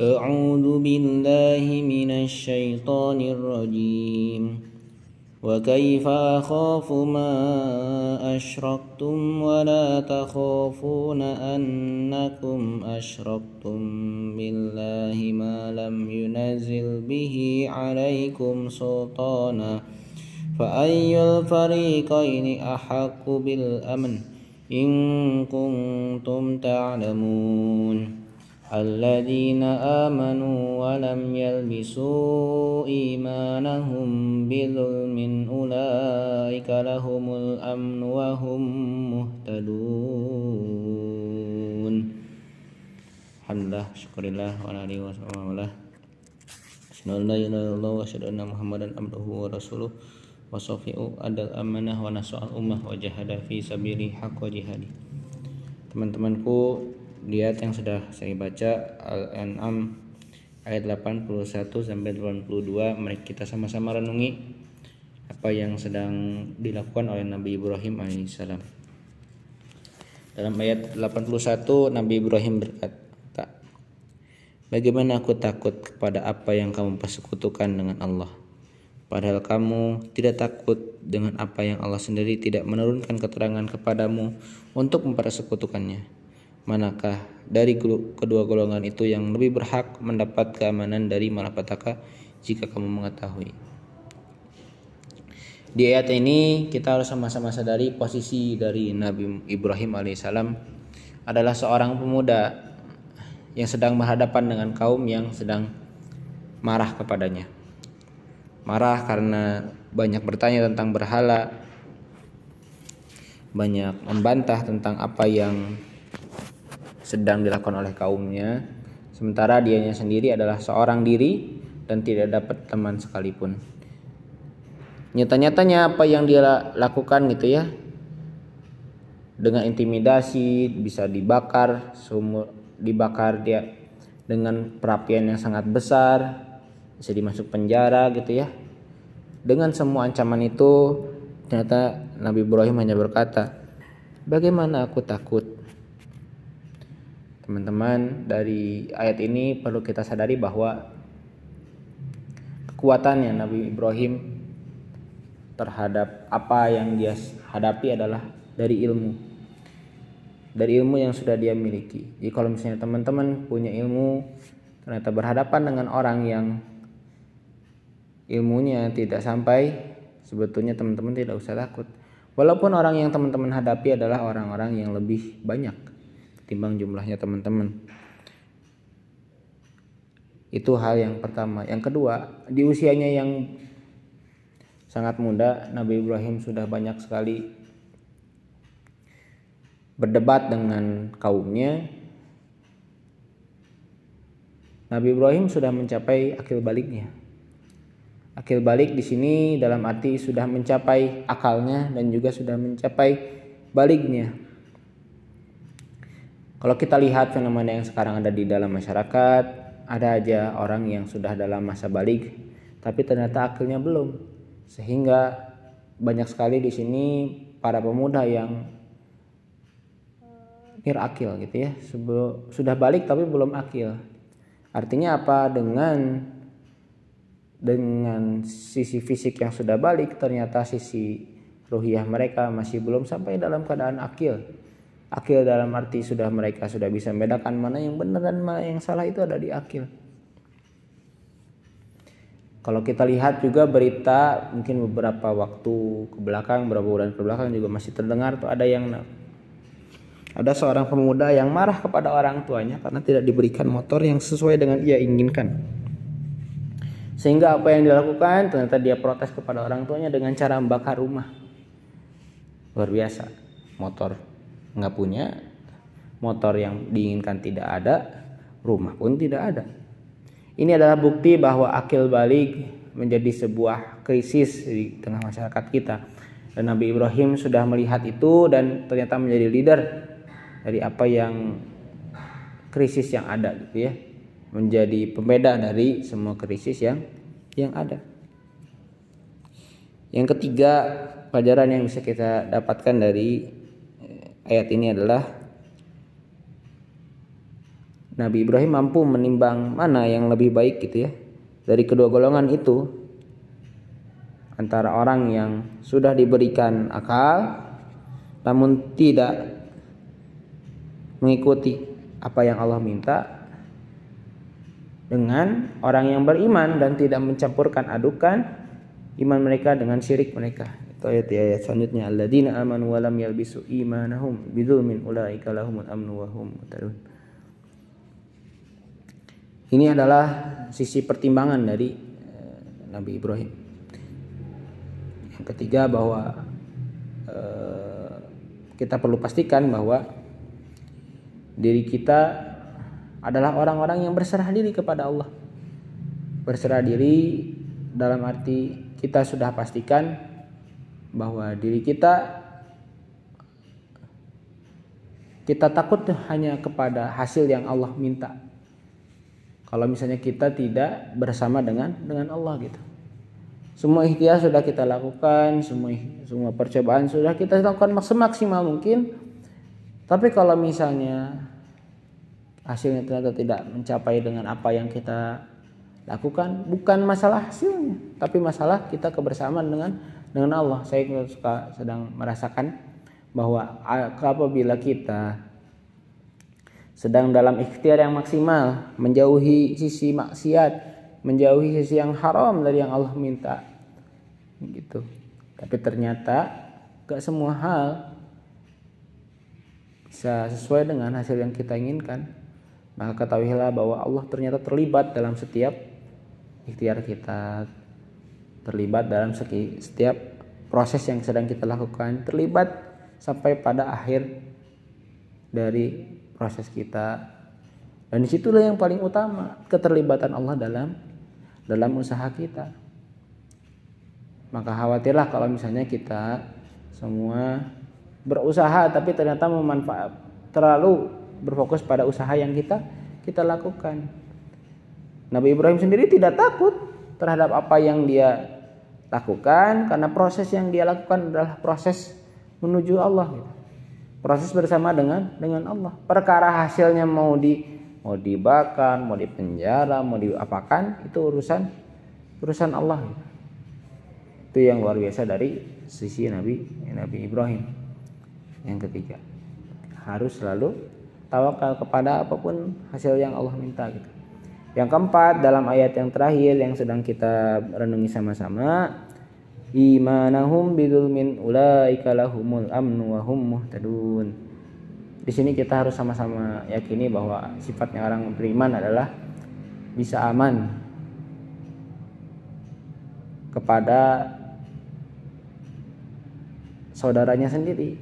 أعوذ بالله من الشيطان الرجيم. وكيف أخاف ما أشركتم ولا تخافون أنكم أشركتم بالله ما لم ينزل به عليكم سلطانا. فأي الفريقين أحق بالأمن إن كنتم تعلمون. الذين آمنوا ولم يلبسوا إيمانهم بظلم أولئك لهم الأمن وهم مهتدون الحمد لله شكر الله وعلى آله وصحبه وسلم أشهد أن لا إله إلا الله وأشهد أن محمدا عبده ورسوله wasofi'u adal amanah wa nasu'al ummah wa jahada fi sabili haqqa jihadi teman-temanku lihat yang sudah saya baca Al-An'am ayat 81 sampai 82 mari kita sama-sama renungi apa yang sedang dilakukan oleh Nabi Ibrahim alaihissalam. Dalam ayat 81 Nabi Ibrahim berkata Bagaimana aku takut kepada apa yang kamu persekutukan dengan Allah? Padahal kamu tidak takut dengan apa yang Allah sendiri tidak menurunkan keterangan kepadamu untuk mempersekutukannya. Manakah dari kedua golongan itu yang lebih berhak mendapat keamanan dari malapetaka jika kamu mengetahui? Di ayat ini kita harus sama-sama sadari posisi dari Nabi Ibrahim alaihissalam adalah seorang pemuda yang sedang berhadapan dengan kaum yang sedang marah kepadanya marah karena banyak bertanya tentang berhala, banyak membantah tentang apa yang sedang dilakukan oleh kaumnya, sementara dianya sendiri adalah seorang diri dan tidak dapat teman sekalipun. Nyata-nyatanya apa yang dia lakukan gitu ya, dengan intimidasi bisa dibakar, sumur dibakar dia dengan perapian yang sangat besar, bisa dimasuk penjara gitu ya. Dengan semua ancaman itu ternyata Nabi Ibrahim hanya berkata bagaimana aku takut teman-teman dari ayat ini perlu kita sadari bahwa kekuatannya Nabi Ibrahim terhadap apa yang dia hadapi adalah dari ilmu. Dari ilmu yang sudah dia miliki. Jadi kalau misalnya teman-teman punya ilmu ternyata berhadapan dengan orang yang ilmunya tidak sampai sebetulnya teman-teman tidak usah takut. Walaupun orang yang teman-teman hadapi adalah orang-orang yang lebih banyak ketimbang jumlahnya teman-teman. Itu hal yang pertama. Yang kedua di usianya yang sangat muda Nabi Ibrahim sudah banyak sekali berdebat dengan kaumnya. Nabi Ibrahim sudah mencapai akil baliknya. Akil balik di sini dalam arti sudah mencapai akalnya dan juga sudah mencapai baliknya. Kalau kita lihat fenomena yang sekarang ada di dalam masyarakat, ada aja orang yang sudah dalam masa balik, tapi ternyata akilnya belum. Sehingga banyak sekali di sini para pemuda yang nir akil gitu ya, sudah balik tapi belum akil. Artinya apa? Dengan dengan sisi fisik yang sudah balik ternyata sisi ruhiyah mereka masih belum sampai dalam keadaan akil akil dalam arti sudah mereka sudah bisa membedakan mana yang benar dan mana yang salah itu ada di akil kalau kita lihat juga berita mungkin beberapa waktu ke belakang beberapa bulan ke belakang juga masih terdengar tuh ada yang ada seorang pemuda yang marah kepada orang tuanya karena tidak diberikan motor yang sesuai dengan ia inginkan sehingga apa yang dilakukan ternyata dia protes kepada orang tuanya dengan cara membakar rumah. Luar biasa. Motor nggak punya, motor yang diinginkan tidak ada, rumah pun tidak ada. Ini adalah bukti bahwa akil balik menjadi sebuah krisis di tengah masyarakat kita. Dan Nabi Ibrahim sudah melihat itu dan ternyata menjadi leader dari apa yang krisis yang ada gitu ya menjadi pembeda dari semua krisis yang yang ada. Yang ketiga, pelajaran yang bisa kita dapatkan dari ayat ini adalah Nabi Ibrahim mampu menimbang mana yang lebih baik gitu ya dari kedua golongan itu antara orang yang sudah diberikan akal namun tidak mengikuti apa yang Allah minta dengan orang yang beriman dan tidak mencampurkan adukan iman mereka dengan syirik mereka. Ayat ayat selanjutnya alladzina amanu wa lam yalbisu imanahum bidzulmin ulaika lahumul amnu wa hum muhtadun. Ini adalah sisi pertimbangan dari eh, Nabi Ibrahim. Yang ketiga bahwa eh, kita perlu pastikan bahwa diri kita adalah orang-orang yang berserah diri kepada Allah. Berserah diri dalam arti kita sudah pastikan bahwa diri kita kita takut hanya kepada hasil yang Allah minta. Kalau misalnya kita tidak bersama dengan dengan Allah gitu. Semua ikhtiar sudah kita lakukan, semua semua percobaan sudah kita lakukan semaksimal mungkin. Tapi kalau misalnya hasilnya ternyata tidak mencapai dengan apa yang kita lakukan bukan masalah hasilnya tapi masalah kita kebersamaan dengan dengan Allah saya suka sedang merasakan bahwa apabila kita sedang dalam ikhtiar yang maksimal menjauhi sisi maksiat menjauhi sisi yang haram dari yang Allah minta gitu. Tapi ternyata gak semua hal bisa sesuai dengan hasil yang kita inginkan. Maka ketahuilah bahwa Allah ternyata terlibat dalam setiap ikhtiar kita terlibat dalam setiap proses yang sedang kita lakukan terlibat sampai pada akhir dari proses kita dan di situlah yang paling utama keterlibatan Allah dalam dalam usaha kita maka khawatirlah kalau misalnya kita semua berusaha tapi ternyata memanfaat terlalu berfokus pada usaha yang kita kita lakukan. Nabi Ibrahim sendiri tidak takut terhadap apa yang dia lakukan karena proses yang dia lakukan adalah proses menuju Allah gitu. Proses bersama dengan dengan Allah. Perkara hasilnya mau di mau dibakar, mau dipenjara, mau diapakan itu urusan urusan Allah. Gitu. Itu yang luar biasa dari sisi Nabi Nabi Ibrahim. Yang ketiga, harus selalu tawakal kepada apa pun hasil yang Allah minta gitu. Yang keempat dalam ayat yang terakhir yang sedang kita renungi sama-sama imanahum bidzulmin ulaika lahumul amnu muhtadun. Di sini kita harus sama-sama yakini bahwa sifatnya orang beriman adalah bisa aman kepada saudaranya sendiri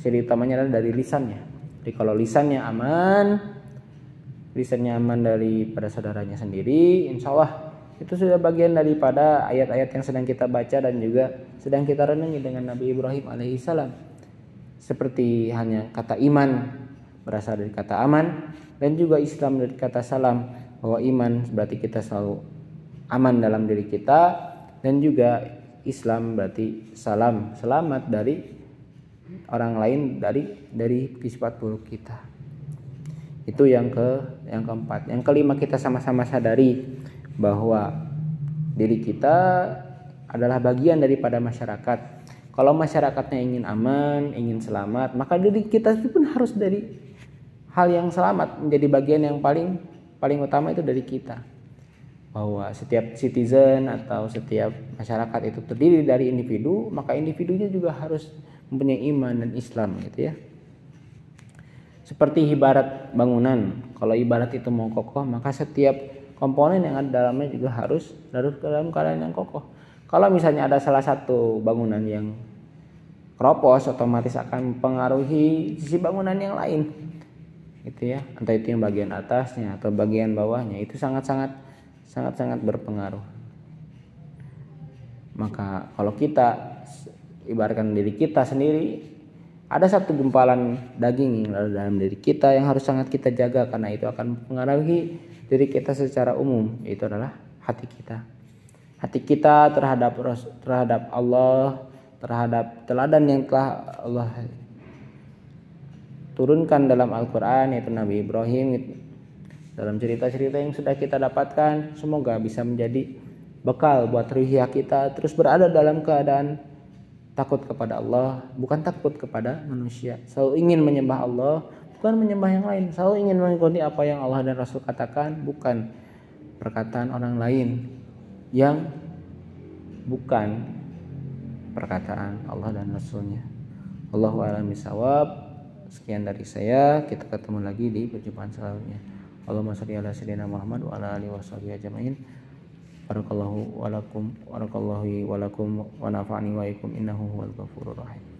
ciri utamanya adalah dari lisannya jadi kalau lisannya aman lisannya aman daripada saudaranya sendiri insya Allah itu sudah bagian daripada ayat-ayat yang sedang kita baca dan juga sedang kita renungi dengan Nabi Ibrahim alaihissalam seperti hanya kata iman berasal dari kata aman dan juga Islam dari kata salam bahwa iman berarti kita selalu aman dalam diri kita dan juga Islam berarti salam selamat dari orang lain dari dari sifat buruk kita. Itu yang ke yang keempat. Yang kelima kita sama-sama sadari bahwa diri kita adalah bagian daripada masyarakat. Kalau masyarakatnya ingin aman, ingin selamat, maka diri kita pun harus dari hal yang selamat menjadi bagian yang paling paling utama itu dari kita. Bahwa setiap citizen atau setiap masyarakat itu terdiri dari individu, maka individunya juga harus mempunyai iman dan Islam gitu ya. Seperti ibarat bangunan, kalau ibarat itu mau kokoh, maka setiap komponen yang ada dalamnya juga harus harus dalam keadaan yang kokoh. Kalau misalnya ada salah satu bangunan yang keropos, otomatis akan mempengaruhi sisi bangunan yang lain, gitu ya. Entah itu yang bagian atasnya atau bagian bawahnya, itu sangat-sangat sangat-sangat berpengaruh. Maka kalau kita ibaratkan diri kita sendiri ada satu gumpalan daging yang dalam diri kita yang harus sangat kita jaga karena itu akan mempengaruhi diri kita secara umum. Itu adalah hati kita. Hati kita terhadap terhadap Allah terhadap teladan yang telah Allah turunkan dalam Al-Quran yaitu Nabi Ibrahim. Dalam cerita-cerita yang sudah kita dapatkan semoga bisa menjadi bekal buat ruhiyah kita terus berada dalam keadaan takut kepada Allah bukan takut kepada manusia. Selalu ingin menyembah Allah bukan menyembah yang lain. Selalu ingin mengikuti apa yang Allah dan Rasul katakan bukan perkataan orang lain yang bukan perkataan Allah dan Rasulnya. Allahu a'lam sekian dari saya. Kita ketemu lagi di perjumpaan selanjutnya. Allahumma sholli ala sayyidina Muhammad wa ala alihi washabihi ajmain barakallahu walakum barakallahu walakum wa nafa'ani wa ikum. Innahu huwal ghafurur rahim